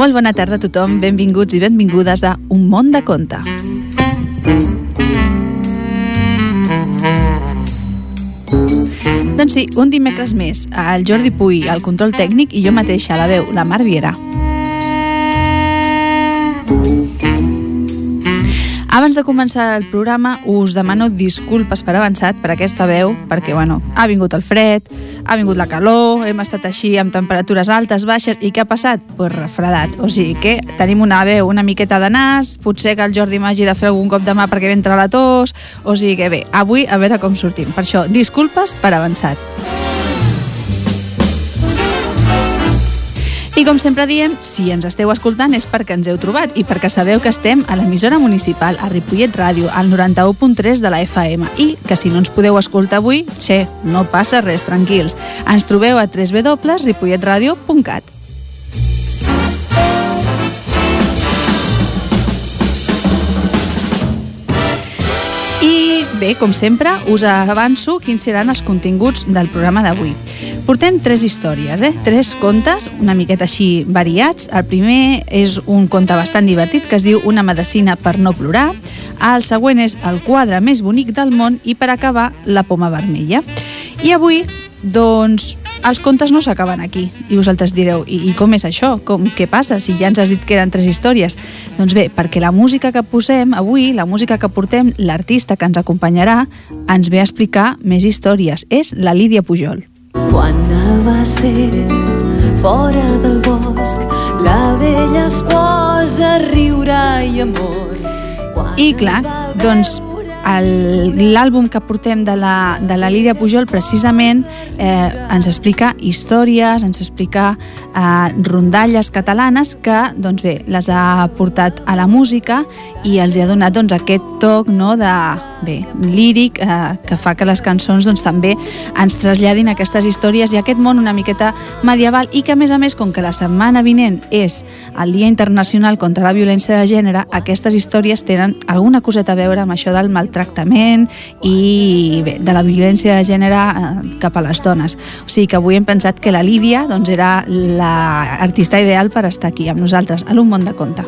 Molt bona tarda a tothom, benvinguts i benvingudes a Un món de conte. Doncs sí, un dimecres més, el Jordi Puy, al control tècnic i jo mateixa, la veu, la Mar Viera. Abans de començar el programa us demano disculpes per avançat per aquesta veu, perquè bueno, ha vingut el fred, ha vingut la calor, hem estat així amb temperatures altes, baixes, i què ha passat? Pues refredat, o sigui que tenim una veu una miqueta de nas, potser que el Jordi m'hagi de fer algun cop de mà perquè ve entrar la tos, o sigui que bé, avui a veure com sortim. Per això, disculpes per avançat. I com sempre diem, si ens esteu escoltant és perquè ens heu trobat i perquè sabeu que estem a l'emissora municipal, a Ripollet Ràdio, al 91.3 de la FM i que si no ens podeu escoltar avui, xe, no passa res, tranquils. Ens trobeu a www.ripolletradio.cat. Bé, com sempre, us avanço quins seran els continguts del programa d'avui. Portem tres històries, eh? tres contes una miqueta així variats. El primer és un conte bastant divertit que es diu Una medicina per no plorar. El següent és El quadre més bonic del món i per acabar La poma vermella. I avui, doncs, els contes no s'acaben aquí. I vosaltres direu, i, i com és això? Com, què passa si ja ens has dit que eren tres històries? Doncs bé, perquè la música que posem avui, la música que portem, l'artista que ens acompanyarà, ens ve a explicar més històries. És la Lídia Pujol. Quan va ser fora del bosc, la vella es posa a riure i amor. I clar, doncs l'àlbum que portem de la, de la Lídia Pujol precisament eh, ens explica històries, ens explica eh, rondalles catalanes que doncs bé, les ha portat a la música i els hi ha donat doncs, aquest toc no, de, bé, líric eh, que fa que les cançons doncs, també ens traslladin aquestes històries i aquest món una miqueta medieval i que a més a més com que la setmana vinent és el Dia Internacional contra la Violència de Gènere aquestes històries tenen alguna coseta a veure amb això del maltractament i bé, de la violència de gènere eh, cap a les dones. O sigui que avui hem pensat que la Lídia doncs, era l'artista ideal per estar aquí amb nosaltres a l'Un món de conte.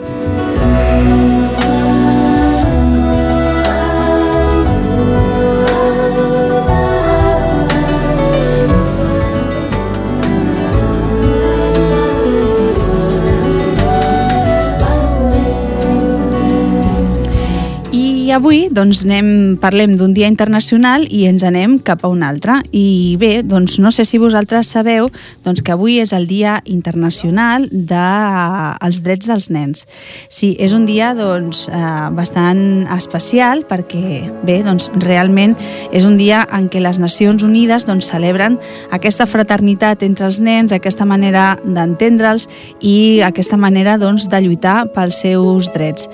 Avui doncs, anem, parlem d'un dia internacional i ens anem cap a un altre. I bé, doncs, no sé si vosaltres sabeu doncs, que avui és el Dia Internacional dels Drets dels Nens. Sí, és un dia doncs, eh, bastant especial perquè bé, doncs, realment és un dia en què les Nacions Unides doncs, celebren aquesta fraternitat entre els nens, aquesta manera d'entendre'ls i aquesta manera doncs, de lluitar pels seus drets.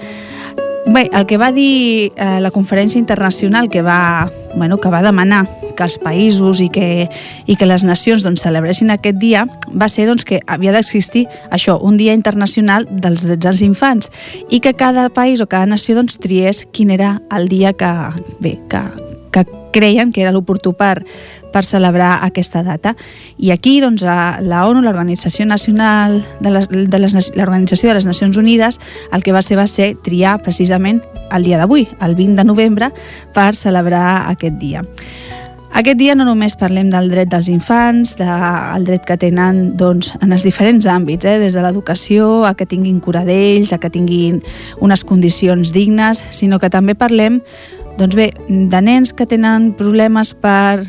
Bé, el que va dir eh, la conferència internacional que va, bueno, que va demanar que els països i que, i que les nacions doncs, celebressin aquest dia va ser doncs, que havia d'existir això, un dia internacional dels drets dels infants i que cada país o cada nació doncs, triés quin era el dia que, bé, que, creien que era l'oportú per, per celebrar aquesta data. I aquí doncs, la ONU, l'Organització Nacional de les, de les, l'Organització de les Nacions Unides, el que va ser va ser triar precisament el dia d'avui, el 20 de novembre, per celebrar aquest dia. Aquest dia no només parlem del dret dels infants, del dret que tenen doncs, en els diferents àmbits, eh? des de l'educació a que tinguin cura d'ells, a que tinguin unes condicions dignes, sinó que també parlem doncs bé, de nens que tenen problemes per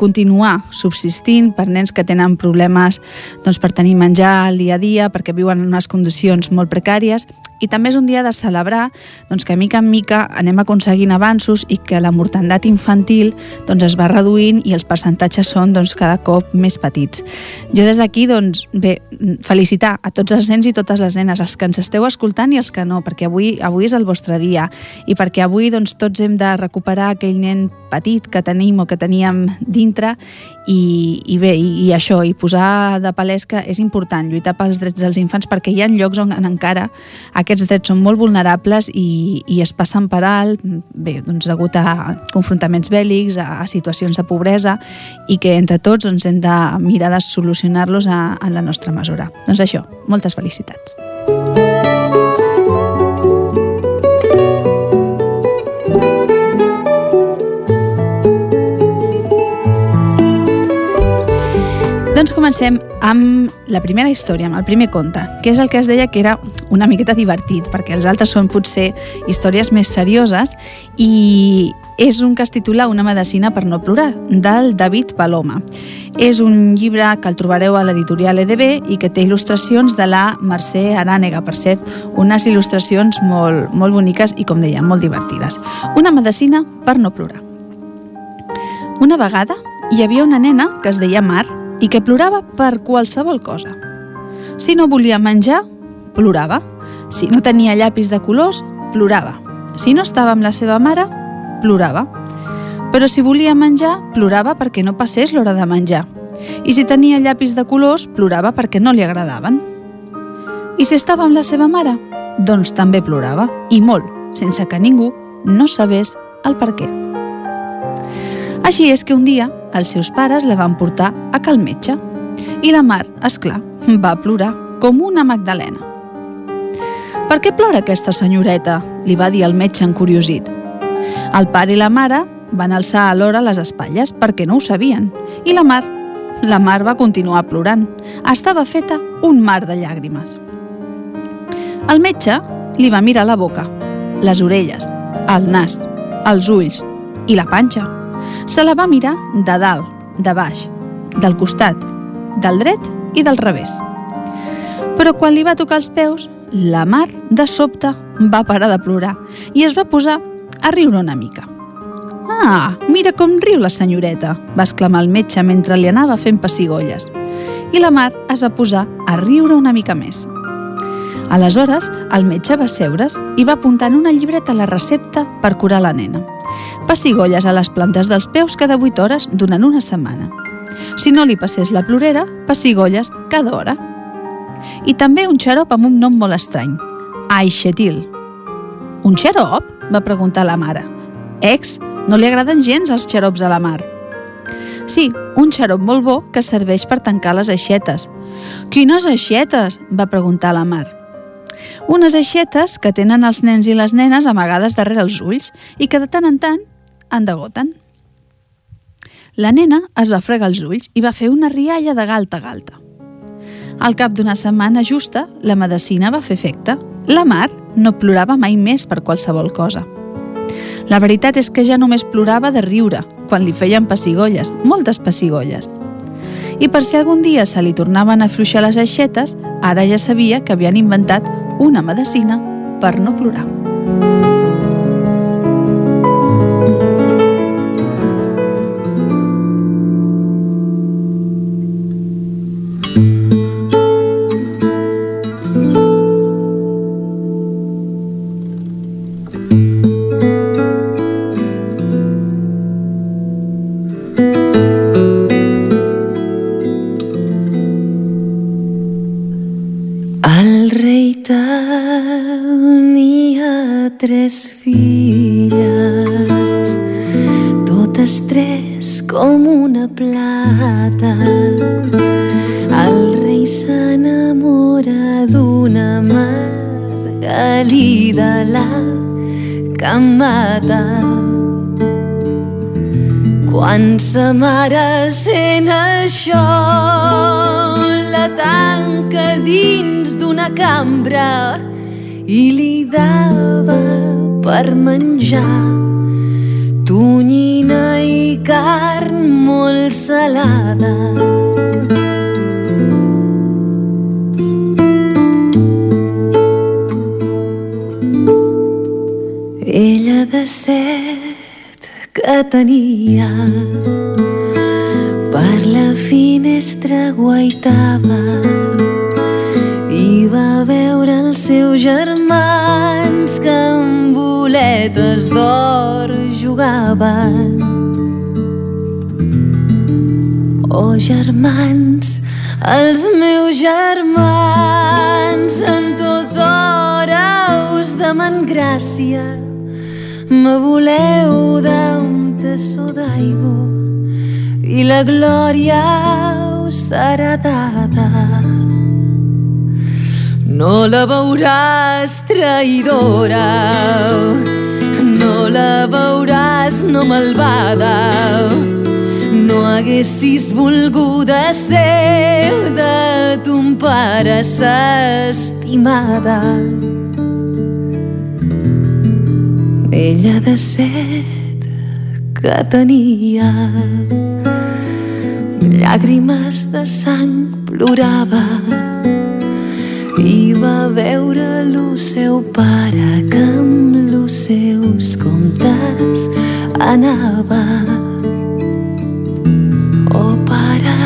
continuar subsistint, per nens que tenen problemes doncs, per tenir menjar al dia a dia, perquè viuen en unes condicions molt precàries, i també és un dia de celebrar doncs, que mica en mica anem aconseguint avanços i que la mortandat infantil doncs, es va reduint i els percentatges són doncs, cada cop més petits. Jo des d'aquí, doncs, bé, felicitar a tots els nens i totes les nenes, els que ens esteu escoltant i els que no, perquè avui, avui és el vostre dia i perquè avui doncs, tots hem de recuperar aquell nen petit que tenim o que teníem dintre i, i bé, i, i això, i posar de palès que és important lluitar pels drets dels infants perquè hi ha llocs on encara aquest aquests drets són molt vulnerables i, i es passen per alt, bé, doncs degut a confrontaments bèl·lics, a, a situacions de pobresa, i que entre tots doncs, hem de mirar de solucionar-los a, a la nostra mesura. Doncs això, moltes felicitats. Doncs comencem amb la primera història, amb el primer conte, que és el que es deia que era una miqueta divertit, perquè els altres són potser històries més serioses, i és un que es titula Una medicina per no plorar, del David Paloma. És un llibre que el trobareu a l'editorial EDB i que té il·lustracions de la Mercè Arànega, per cert, unes il·lustracions molt, molt boniques i, com deia, molt divertides. Una medicina per no plorar. Una vegada hi havia una nena que es deia Mar i que plorava per qualsevol cosa. Si no volia menjar, plorava. Si no tenia llapis de colors, plorava. Si no estava amb la seva mare, plorava. Però si volia menjar, plorava perquè no passés l'hora de menjar. I si tenia llapis de colors, plorava perquè no li agradaven. I si estava amb la seva mare, doncs també plorava, i molt, sense que ningú no sabés el per què. Així és que un dia els seus pares la van portar a cal metge i la Mar, és clar, va plorar com una Magdalena. Per què plora aquesta senyoreta? li va dir el metge encuriosit. El pare i la mare van alçar alhora les espatlles perquè no ho sabien i la Mar, la Mar va continuar plorant. Estava feta un mar de llàgrimes. El metge li va mirar la boca, les orelles, el nas, els ulls i la panxa Se la va mirar de dalt, de baix, del costat, del dret i del revés. Però quan li va tocar els peus, la Mar, de sobte, va parar de plorar i es va posar a riure una mica. Ah, mira com riu la senyoreta, va exclamar el metge mentre li anava fent pessigolles. I la Mar es va posar a riure una mica més. Aleshores, el metge va seure's i va apuntar en una llibreta la recepta per curar la nena. Pessigolles a les plantes dels peus cada 8 hores durant una setmana. Si no li passés la plorera, pessigolles cada hora. I també un xarop amb un nom molt estrany, Aixetil. Un xarop? va preguntar la mare. Ex, no li agraden gens els xarops a la mar. Sí, un xarop molt bo que serveix per tancar les aixetes. Quines aixetes? va preguntar la mar. Unes aixetes que tenen els nens i les nenes amagades darrere els ulls i que de tant en tant endegoten. La nena es va fregar els ulls i va fer una rialla de galta a galta. Al cap d'una setmana justa, la medicina va fer efecte. La Mar no plorava mai més per qualsevol cosa. La veritat és que ja només plorava de riure, quan li feien pessigolles, moltes pessigolles. I per si algun dia se li tornaven a fluixar les aixetes, ara ja sabia que havien inventat una medicina per no plorar. Menjar tonyina i carn molt salada. Ella de set que tenia per la finestra guaitava i va veure els seus germans que amb boletes d'or jugaven. Oh, germans, els meus germans en tot or hora us deman gràcia, me voleu d'un tassó d'aigua i la glòria us serà dada. No la veuràs traïdora, no la veuràs no malvada, no haguessis volguda ser de ton pare s'estimada. Ella de set que tenia llàgrimes de sang plorava i va veure el seu pare que amb els seus comptes anava. Oh pare,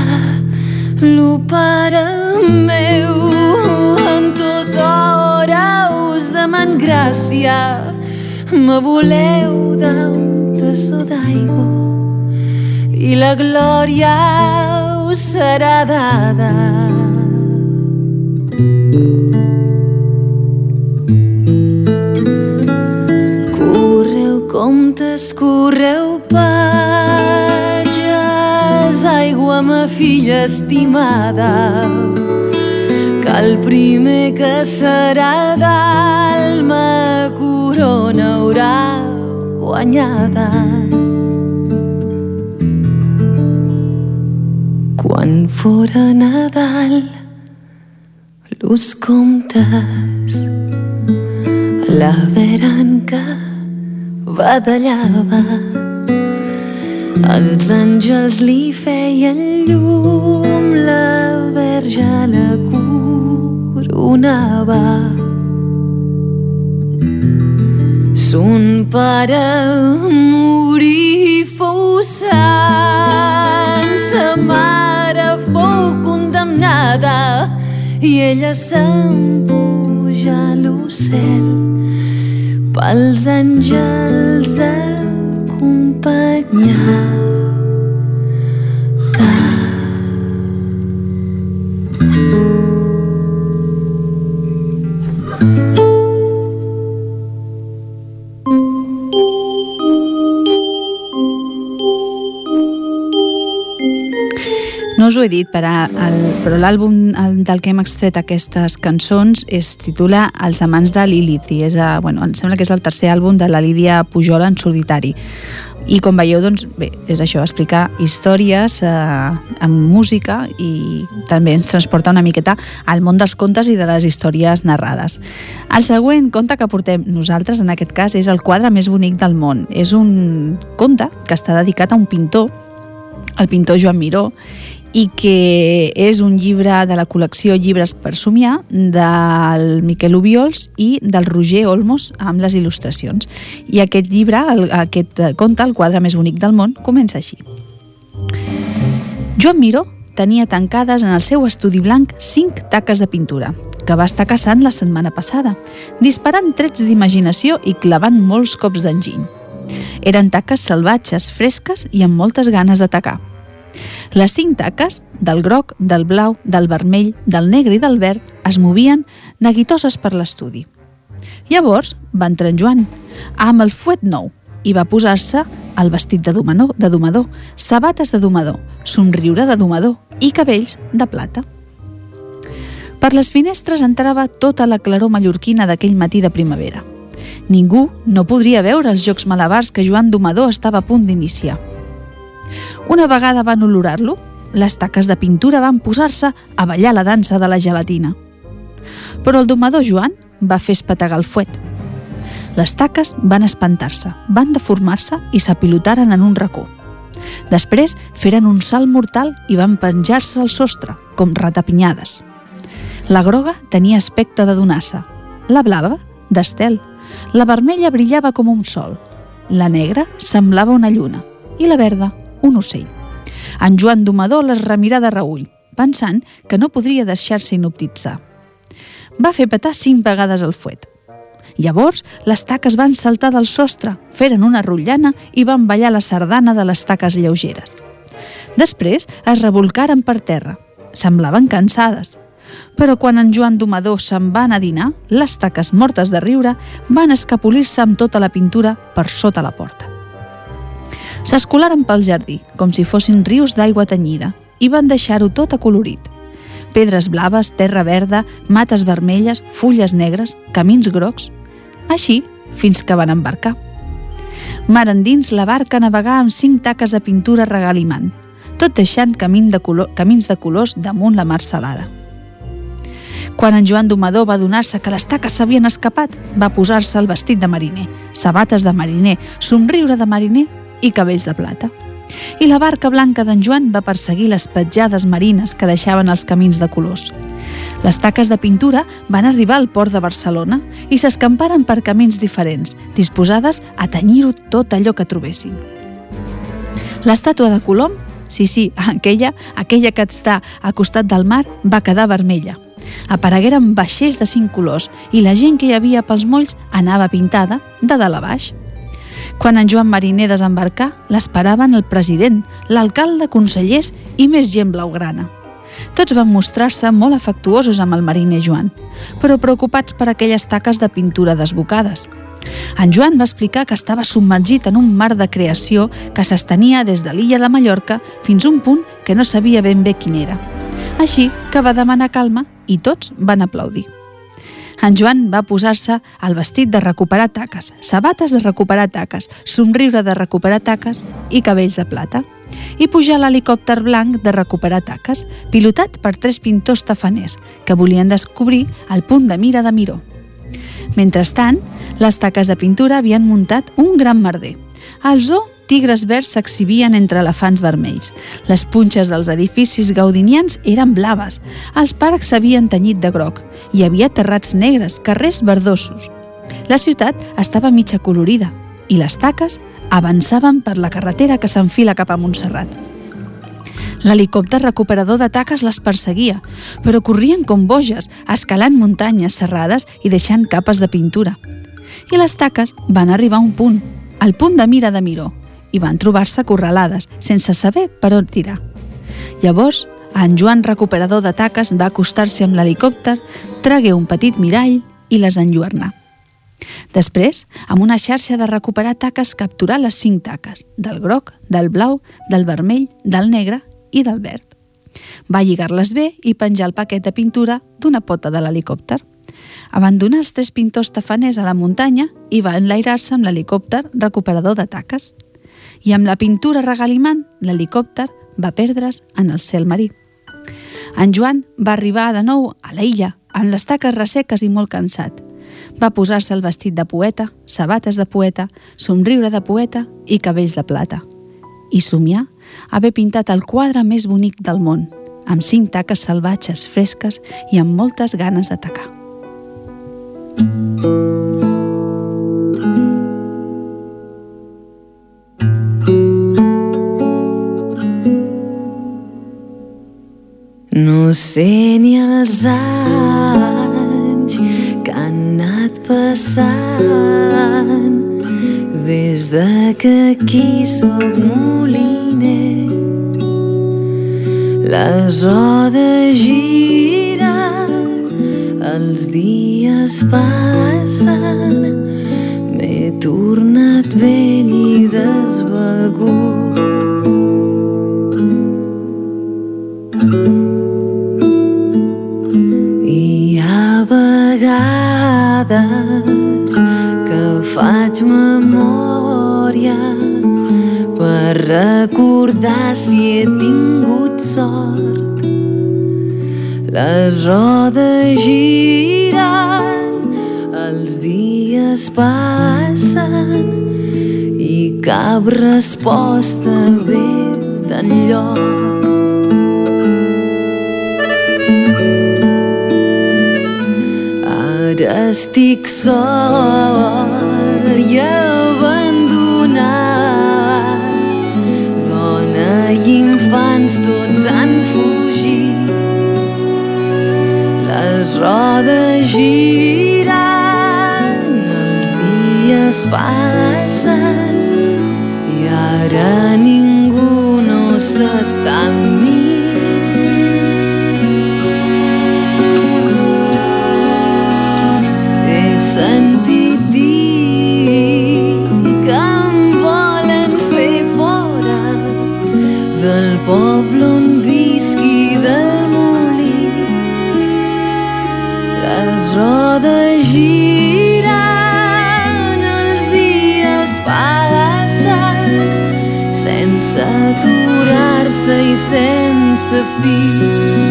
lo pare meu, en tota hora us deman gràcia, me voleu d'un tassó d'aigua i la glòria us serà dada. Comptes, correu patges, aigua, ma filla estimada, que el primer que serà d'alma corona haurà guanyada. Quan fora Nadal, los comptes la veranca badallava. Els àngels li feien llum la verge la coronava son pare morí fou sant sa mare fou condemnada i ella se'n puja a l'ocel pels àngels acompanyada. He dit, però, el, però l'àlbum del que hem extret aquestes cançons es titula Els amants de Lilith i és, a, bueno, em sembla que és el tercer àlbum de la Lídia Pujol en solitari. I com veieu, doncs, bé, és això, explicar històries eh, amb música i també ens transporta una miqueta al món dels contes i de les històries narrades. El següent conte que portem nosaltres, en aquest cas, és el quadre més bonic del món. És un conte que està dedicat a un pintor, el pintor Joan Miró, i que és un llibre de la col·lecció Llibres per somiar del Miquel Ubiols i del Roger Olmos amb les il·lustracions. I aquest llibre, el, aquest conte, el quadre més bonic del món, comença així. Joan Miró tenia tancades en el seu estudi blanc cinc taques de pintura, que va estar caçant la setmana passada, disparant trets d'imaginació i clavant molts cops d'enginy. Eren taques salvatges, fresques i amb moltes ganes d'atacar. Les cinc taques, del groc, del blau, del vermell, del negre i del verd, es movien neguitoses per l'estudi. Llavors va entrar en Joan, amb el fuet nou, i va posar-se el vestit de domador, de domador, sabates de domador, somriure de domador i cabells de plata. Per les finestres entrava tota la claror mallorquina d'aquell matí de primavera. Ningú no podria veure els jocs malabars que Joan Domador estava a punt d'iniciar. Una vegada van olorar-lo, les taques de pintura van posar-se a ballar la dansa de la gelatina. Però el domador Joan va fer espetegar el fuet. Les taques van espantar-se, van deformar-se i s'apilotaren en un racó. Després feren un salt mortal i van penjar-se al sostre, com ratapinyades. La groga tenia aspecte de donassa, la blava, d'estel, la vermella brillava com un sol, la negra semblava una lluna i la verda un ocell. En Joan Domador les remirà de reull, pensant que no podria deixar-se inoptitzar. Va fer petar cinc vegades el fuet. Llavors, les taques van saltar del sostre, feren una rotllana i van ballar la sardana de les taques lleugeres. Després es revolcaren per terra. Semblaven cansades. però quan en Joan Domador se'n va anar a dinar, les taques mortes de riure van escapolir-se amb tota la pintura per sota la porta. S'escolaren pel jardí, com si fossin rius d'aigua tenyida, i van deixar-ho tot acolorit. Pedres blaves, terra verda, mates vermelles, fulles negres, camins grocs... Així, fins que van embarcar. Mar endins, la barca navegà amb cinc taques de pintura regalimant, tot deixant camin de color, camins de colors damunt la mar salada. Quan en Joan Domador va donar-se que les taques s'havien escapat, va posar-se el vestit de mariner, sabates de mariner, somriure de mariner i cabells de plata. I la barca blanca d'en Joan va perseguir les petjades marines que deixaven els camins de colors. Les taques de pintura van arribar al port de Barcelona i s'escamparen per camins diferents, disposades a tenyir-ho tot allò que trobessin. L'estàtua de Colom, sí, sí, aquella, aquella que està al costat del mar, va quedar vermella. Aparegueren vaixells de cinc colors i la gent que hi havia pels molls anava pintada de dalt a baix. Quan en Joan Mariner desembarcà, l'esperaven el president, l'alcalde, consellers i més gent blaugrana. Tots van mostrar-se molt afectuosos amb el mariner Joan, però preocupats per aquelles taques de pintura desbocades. En Joan va explicar que estava submergit en un mar de creació que s'estenia des de l'illa de Mallorca fins a un punt que no sabia ben bé quin era. Així que va demanar calma i tots van aplaudir. En Joan va posar-se el vestit de recuperar taques, sabates de recuperar taques, somriure de recuperar taques i cabells de plata. I pujar l'helicòpter blanc de recuperar taques, pilotat per tres pintors tafaners que volien descobrir el punt de mira de Miró. Mentrestant, les taques de pintura havien muntat un gran merder. Al zoo tigres verds s'exhibien entre elefants vermells. Les punxes dels edificis gaudinians eren blaves. Els parcs s'havien tenyit de groc. Hi havia terrats negres, carrers verdosos. La ciutat estava mitja colorida i les taques avançaven per la carretera que s'enfila cap a Montserrat. L'helicòpter recuperador de taques les perseguia, però corrien com boges, escalant muntanyes serrades i deixant capes de pintura. I les taques van arribar a un punt, al punt de mira de Miró, i van trobar-se acorralades, sense saber per on tirar. Llavors, en Joan, recuperador de taques, va acostar-se amb l'helicòpter, tragué un petit mirall i les enlluernà. Després, amb una xarxa de recuperar taques, capturar les cinc taques, del groc, del blau, del vermell, del negre i del verd. Va lligar-les bé i penjar el paquet de pintura d'una pota de l'helicòpter. Abandonar els tres pintors tafaners a la muntanya i va enlairar-se amb l'helicòpter recuperador de taques i amb la pintura regalimant, l'helicòpter va perdre's en el cel marí. En Joan va arribar de nou a la illa, amb les taques resseques i molt cansat. Va posar-se el vestit de poeta, sabates de poeta, somriure de poeta i cabells de plata. I somiar haver pintat el quadre més bonic del món, amb cinc taques salvatges, fresques i amb moltes ganes d'atacar. Música No sé ni els anys que han anat passant des de que aquí sóc moliner. Les rodes giren, els dies passen, m'he tornat vell i desvalgut. Vegades que faig memòria per recordar si he tingut sort. Les rodes giren, els dies passen i cap resposta ve d'enlloc. Ara estic sol i abandonat. Dona i infants tots han fugit. Les rodes giren, els dies passen i ara ningú no s'està amb mi. Sentit dir que em volen fer fora del poble on visqui del molí. Les rodes giren, els dies passen sense aturar-se i sense fi.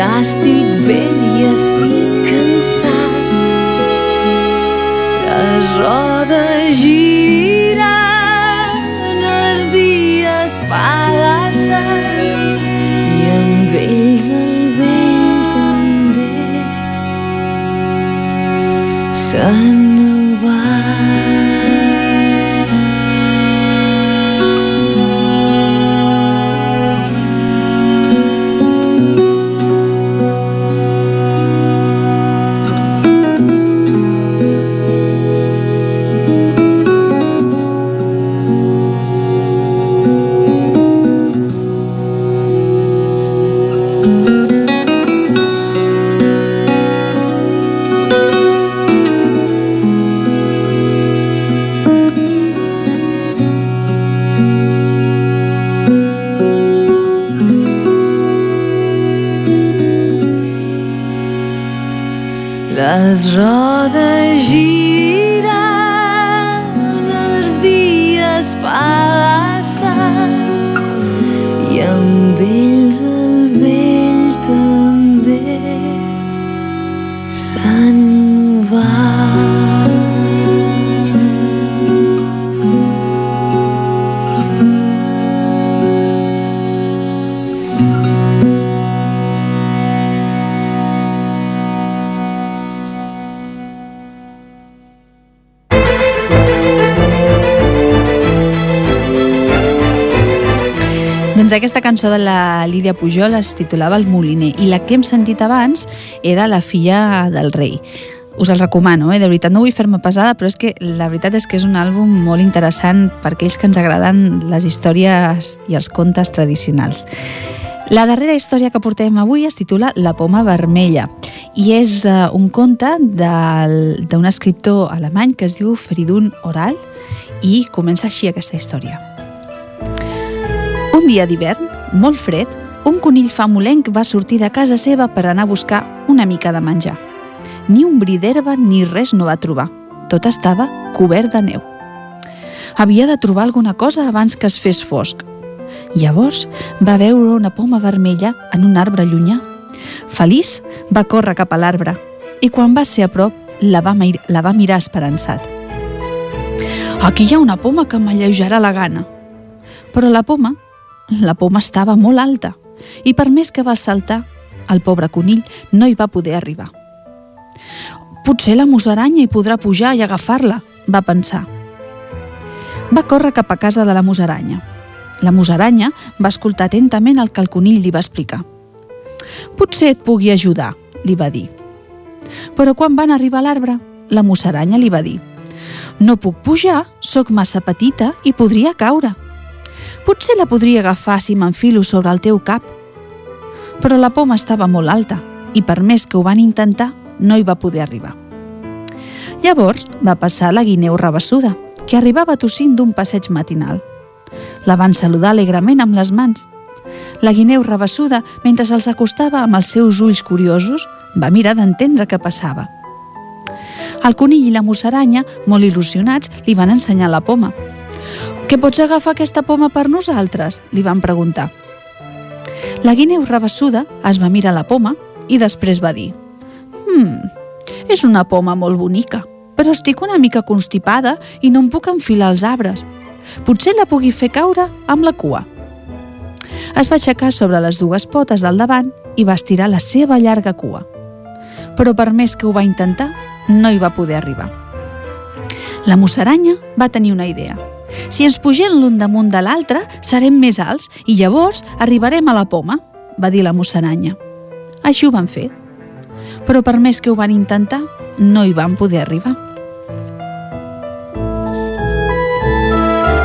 Ja estic vell i estic cansat. Les rodes giren, els dies passen i amb ells el vell també se'n Doncs aquesta cançó de la Lídia Pujol es titulava El Moliner i la que hem sentit abans era La filla del rei. Us el recomano, eh? de veritat, no vull fer-me pesada, però és que la veritat és que és un àlbum molt interessant per aquells que ens agraden les històries i els contes tradicionals. La darrera història que portem avui es titula La poma vermella i és uh, un conte d'un escriptor alemany que es diu Feridun Oral i comença així aquesta història. Un dia d'hivern, molt fred, un conill famolenc va sortir de casa seva per anar a buscar una mica de menjar. Ni un bri d'herba ni res no va trobar. Tot estava cobert de neu. Havia de trobar alguna cosa abans que es fes fosc. Llavors va veure una poma vermella en un arbre llunyà. Feliç, va córrer cap a l'arbre i quan va ser a prop la va, la va mirar esperançat. Aquí hi ha una poma que m'alleujarà la gana. Però la poma, la poma estava molt alta i per més que va saltar, el pobre conill no hi va poder arribar. Potser la musaranya hi podrà pujar i agafar-la, va pensar. Va córrer cap a casa de la musaranya. La musaranya va escoltar atentament el que el conill li va explicar. Potser et pugui ajudar, li va dir. Però quan van arribar a l'arbre, la musaranya li va dir No puc pujar, sóc massa petita i podria caure. Potser la podria agafar si m'enfilo sobre el teu cap. Però la poma estava molt alta i per més que ho van intentar, no hi va poder arribar. Llavors va passar la guineu rabassuda, que arribava tossint d'un passeig matinal. La van saludar alegrement amb les mans. La guineu rabassuda, mentre se'ls acostava amb els seus ulls curiosos, va mirar d'entendre què passava. El conill i la musaranya, molt il·lusionats, li van ensenyar la poma. «Que pots agafar aquesta poma per nosaltres?», li van preguntar. La guineu rabassuda es va mirar la poma i després va dir «Hmm, és una poma molt bonica, però estic una mica constipada i no em puc enfilar als arbres. Potser la pugui fer caure amb la cua». Es va aixecar sobre les dues potes del davant i va estirar la seva llarga cua. Però per més que ho va intentar, no hi va poder arribar. La musaranya va tenir una idea. Si ens pugem l'un damunt de l'altre, serem més alts i llavors arribarem a la poma, va dir la musaranya. Així ho van fer. Però per més que ho van intentar, no hi van poder arribar.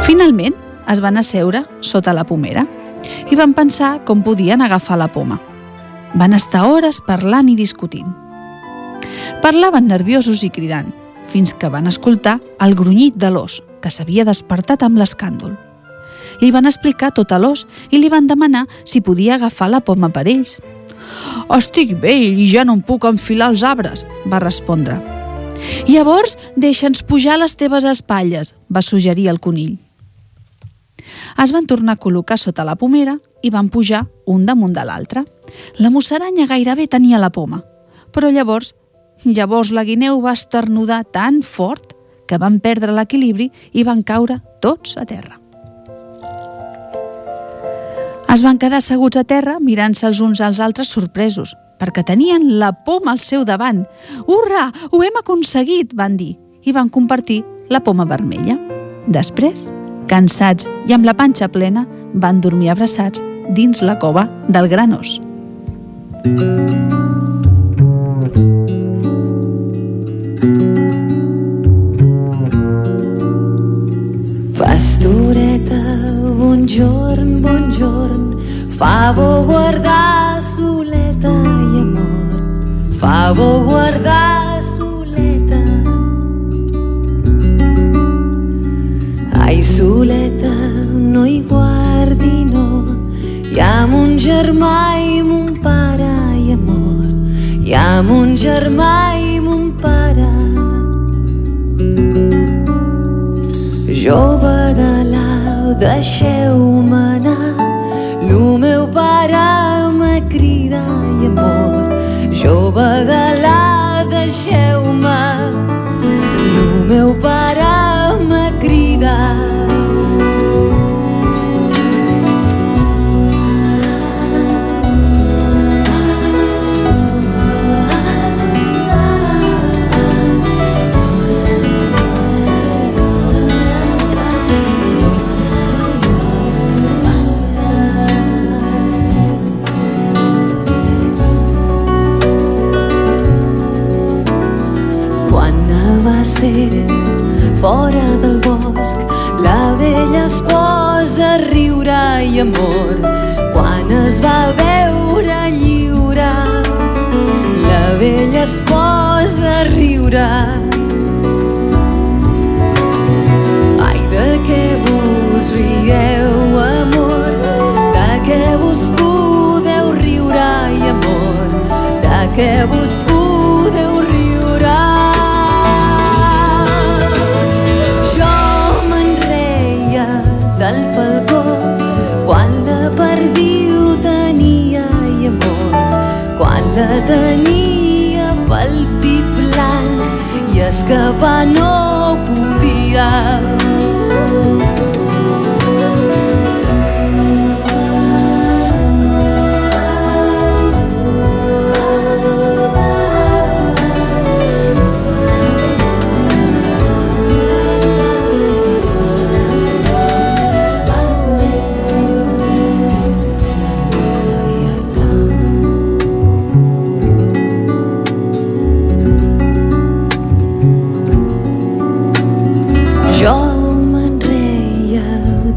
Finalment, es van asseure sota la pomera i van pensar com podien agafar la poma. Van estar hores parlant i discutint. Parlaven nerviosos i cridant, fins que van escoltar el grunyit de l'os, que s'havia despertat amb l'escàndol. Li van explicar tot a l'os i li van demanar si podia agafar la poma per ells. «Estic vell i ja no em puc enfilar els arbres», va respondre. «Llavors, deixa'ns pujar les teves espatlles», va suggerir el conill. Es van tornar a col·locar sota la pomera i van pujar un damunt de l'altre. La musaranya gairebé tenia la poma, però llavors, llavors la guineu va esternudar tan fort que van perdre l'equilibri i van caure tots a terra. Es van quedar asseguts a terra mirant-se els uns als altres sorpresos, perquè tenien la poma al seu davant. «Urra! Ho hem aconseguit!» van dir, i van compartir la poma vermella. Després, cansats i amb la panxa plena, van dormir abraçats dins la cova del gran os. Pastoreta, bonjorn, bonjorn, fa bo guardar soleta i amor, fa bo guardar soleta. Ai, soleta, no hi guardi, no, hi ha mon germà i mon pare i amor, hi ha mon germà Jove galau, deixeu-me anar, lo meu pare me crida i amor. Jove galau, deixeu-me, lo meu pare es posa a riure i amor. Quan es va veure lliure, la vella es posa a riure. Ai, de què vos rieu, amor? De què vos podeu riure i amor? De què vos podeu la tenia pel pi blanc i escapar no podia.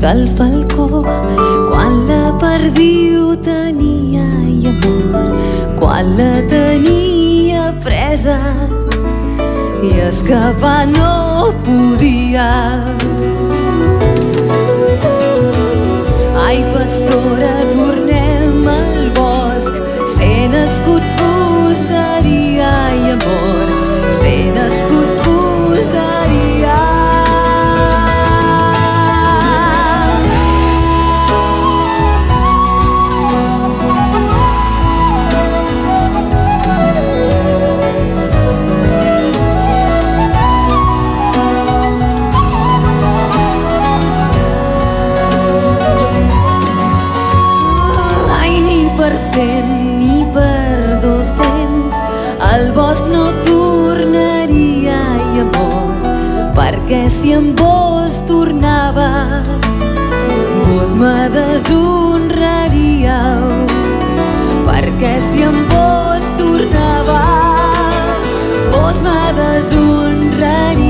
Del falcó quan la perdiu tenia i amor, quan la tenia presa i escapar no podia. Ai, pastora, tornem al bosc, sent escuts vos daria i amor, cent ni per dos-cents al bosc no tornaria i amor perquè si amb vos tornava vos me deshonraríeu. Perquè si amb vos tornava vos me deshonraríeu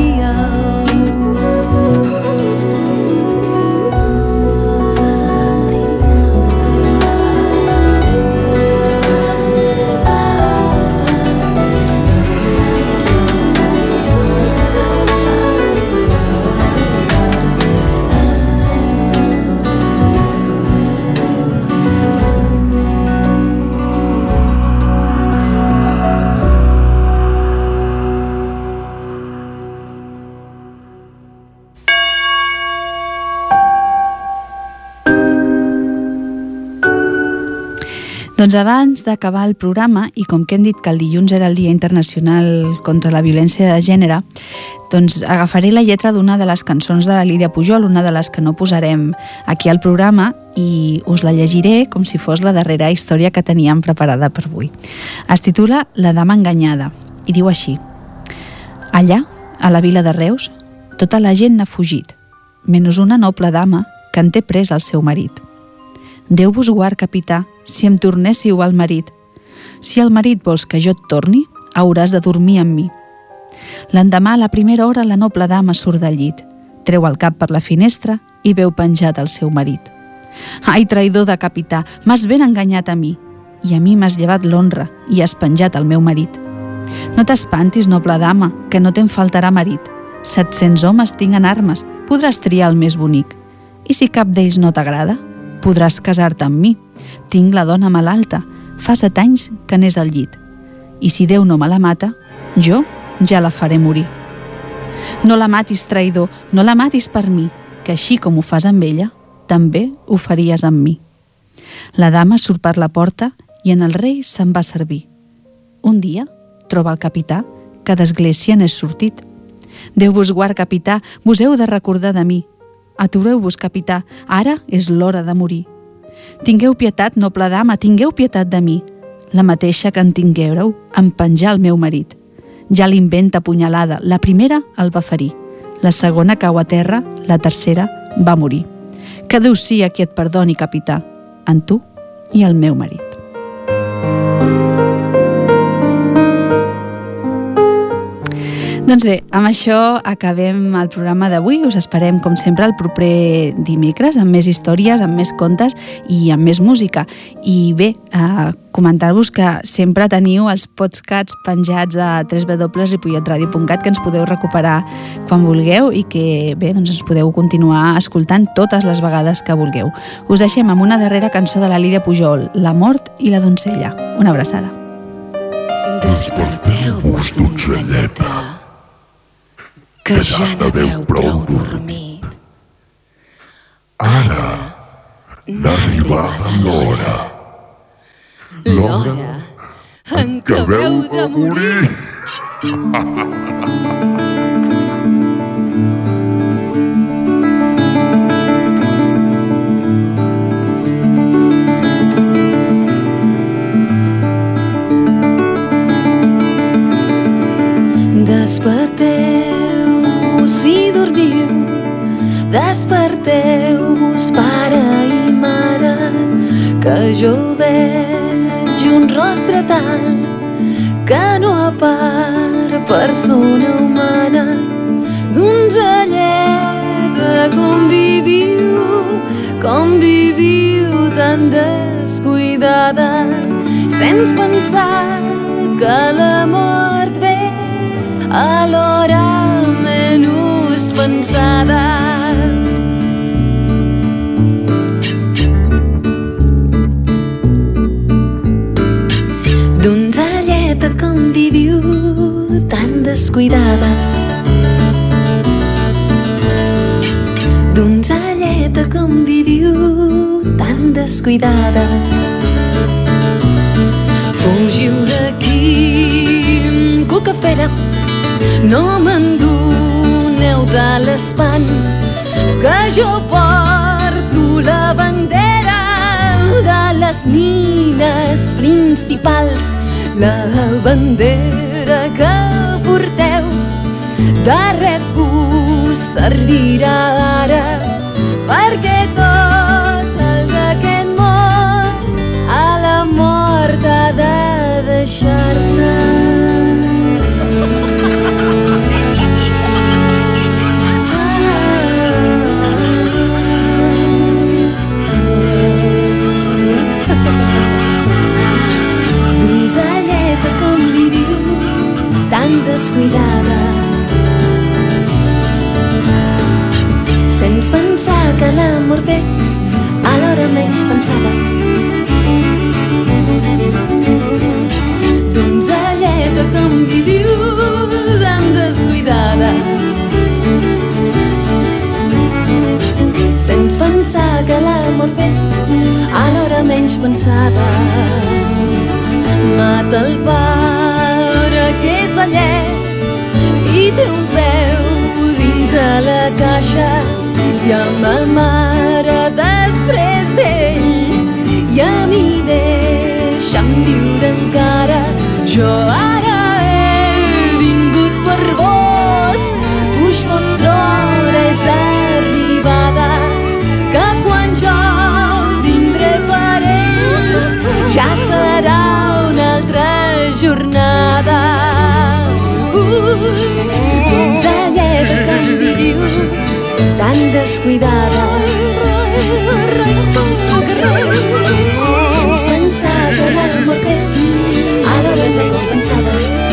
Doncs abans d'acabar el programa, i com que hem dit que el dilluns era el Dia Internacional contra la Violència de Gènere, doncs agafaré la lletra d'una de les cançons de la Lídia Pujol, una de les que no posarem aquí al programa, i us la llegiré com si fos la darrera història que teníem preparada per avui. Es titula La dama enganyada, i diu així. Allà, a la vila de Reus, tota la gent n'ha fugit, menys una noble dama que en té pres el seu marit. Déu vos guard, capità, si em tornéssiu al marit. Si el marit vols que jo et torni, hauràs de dormir amb mi. L'endemà, a la primera hora, la noble dama surt del llit, treu el cap per la finestra i veu penjat el seu marit. Ai, traïdor de capità, m'has ben enganyat a mi, i a mi m'has llevat l'honra i has penjat el meu marit. No t'espantis, noble dama, que no te'n faltarà marit. 700 homes tinguen armes, podràs triar el més bonic. I si cap d'ells no t'agrada, podràs casar-te amb mi. Tinc la dona malalta, fa set anys que n'és al llit. I si Déu no me la mata, jo ja la faré morir. No la matis, traïdor, no la matis per mi, que així com ho fas amb ella, també ho faries amb mi. La dama surt per la porta i en el rei se'n va servir. Un dia troba el capità que d'església n'és sortit. Déu vos guard, capità, vos heu de recordar de mi, Atureu-vos, capità, ara és l'hora de morir. Tingueu pietat, noble dama, tingueu pietat de mi, la mateixa que en tinguéreu en penjar el meu marit. Ja l'inventa punyalada, la primera el va ferir, la segona cau a terra, la tercera va morir. Que Déu sia qui et perdoni, capità, en tu i el meu marit. Doncs bé, amb això acabem el programa d'avui. Us esperem, com sempre, el proper dimecres amb més històries, amb més contes i amb més música. I bé, eh, comentar-vos que sempre teniu els podcasts penjats a www.ripolletradio.cat que ens podeu recuperar quan vulgueu i que bé, doncs ens podeu continuar escoltant totes les vegades que vulgueu. Us deixem amb una darrera cançó de la Lídia Pujol, La mort i la doncella. Una abraçada. Desperteu-vos, doncelleta que ja n'haveu prou dormit. Ara n'ha arribat l'hora. L'hora en què haveu de morir. Desperteu si dormiu, desperteu-vos, pare i mare, que jo veig un rostre tal que no a part persona humana. Donzelleta com viviu, com viviu tan descuidada. Sense pensar que la mort ve a l'hora pensada. Donzelleta com viviu tan descuidada. Donzelleta com viviu tan descuidada. Fugiu d'aquí, cucafera, no m'endur neu de l'espant que jo porto la bandera de les nines principals la bandera que porteu. De res vos servirà ara perquè tot Doncs pensar que l'amor ve a l'hora menys pensada. Doncs alleta com viviu tan descuidada Sents pensar que l'amor ve a l'hora menys pensada Mata el pare que és vellet i té un peu dins a la caixa i a ma mare després d'ell. I a mi deixa'm viure encara. Jo ara tan descuidada. Hemos pensado amor de a lo lejos pensado.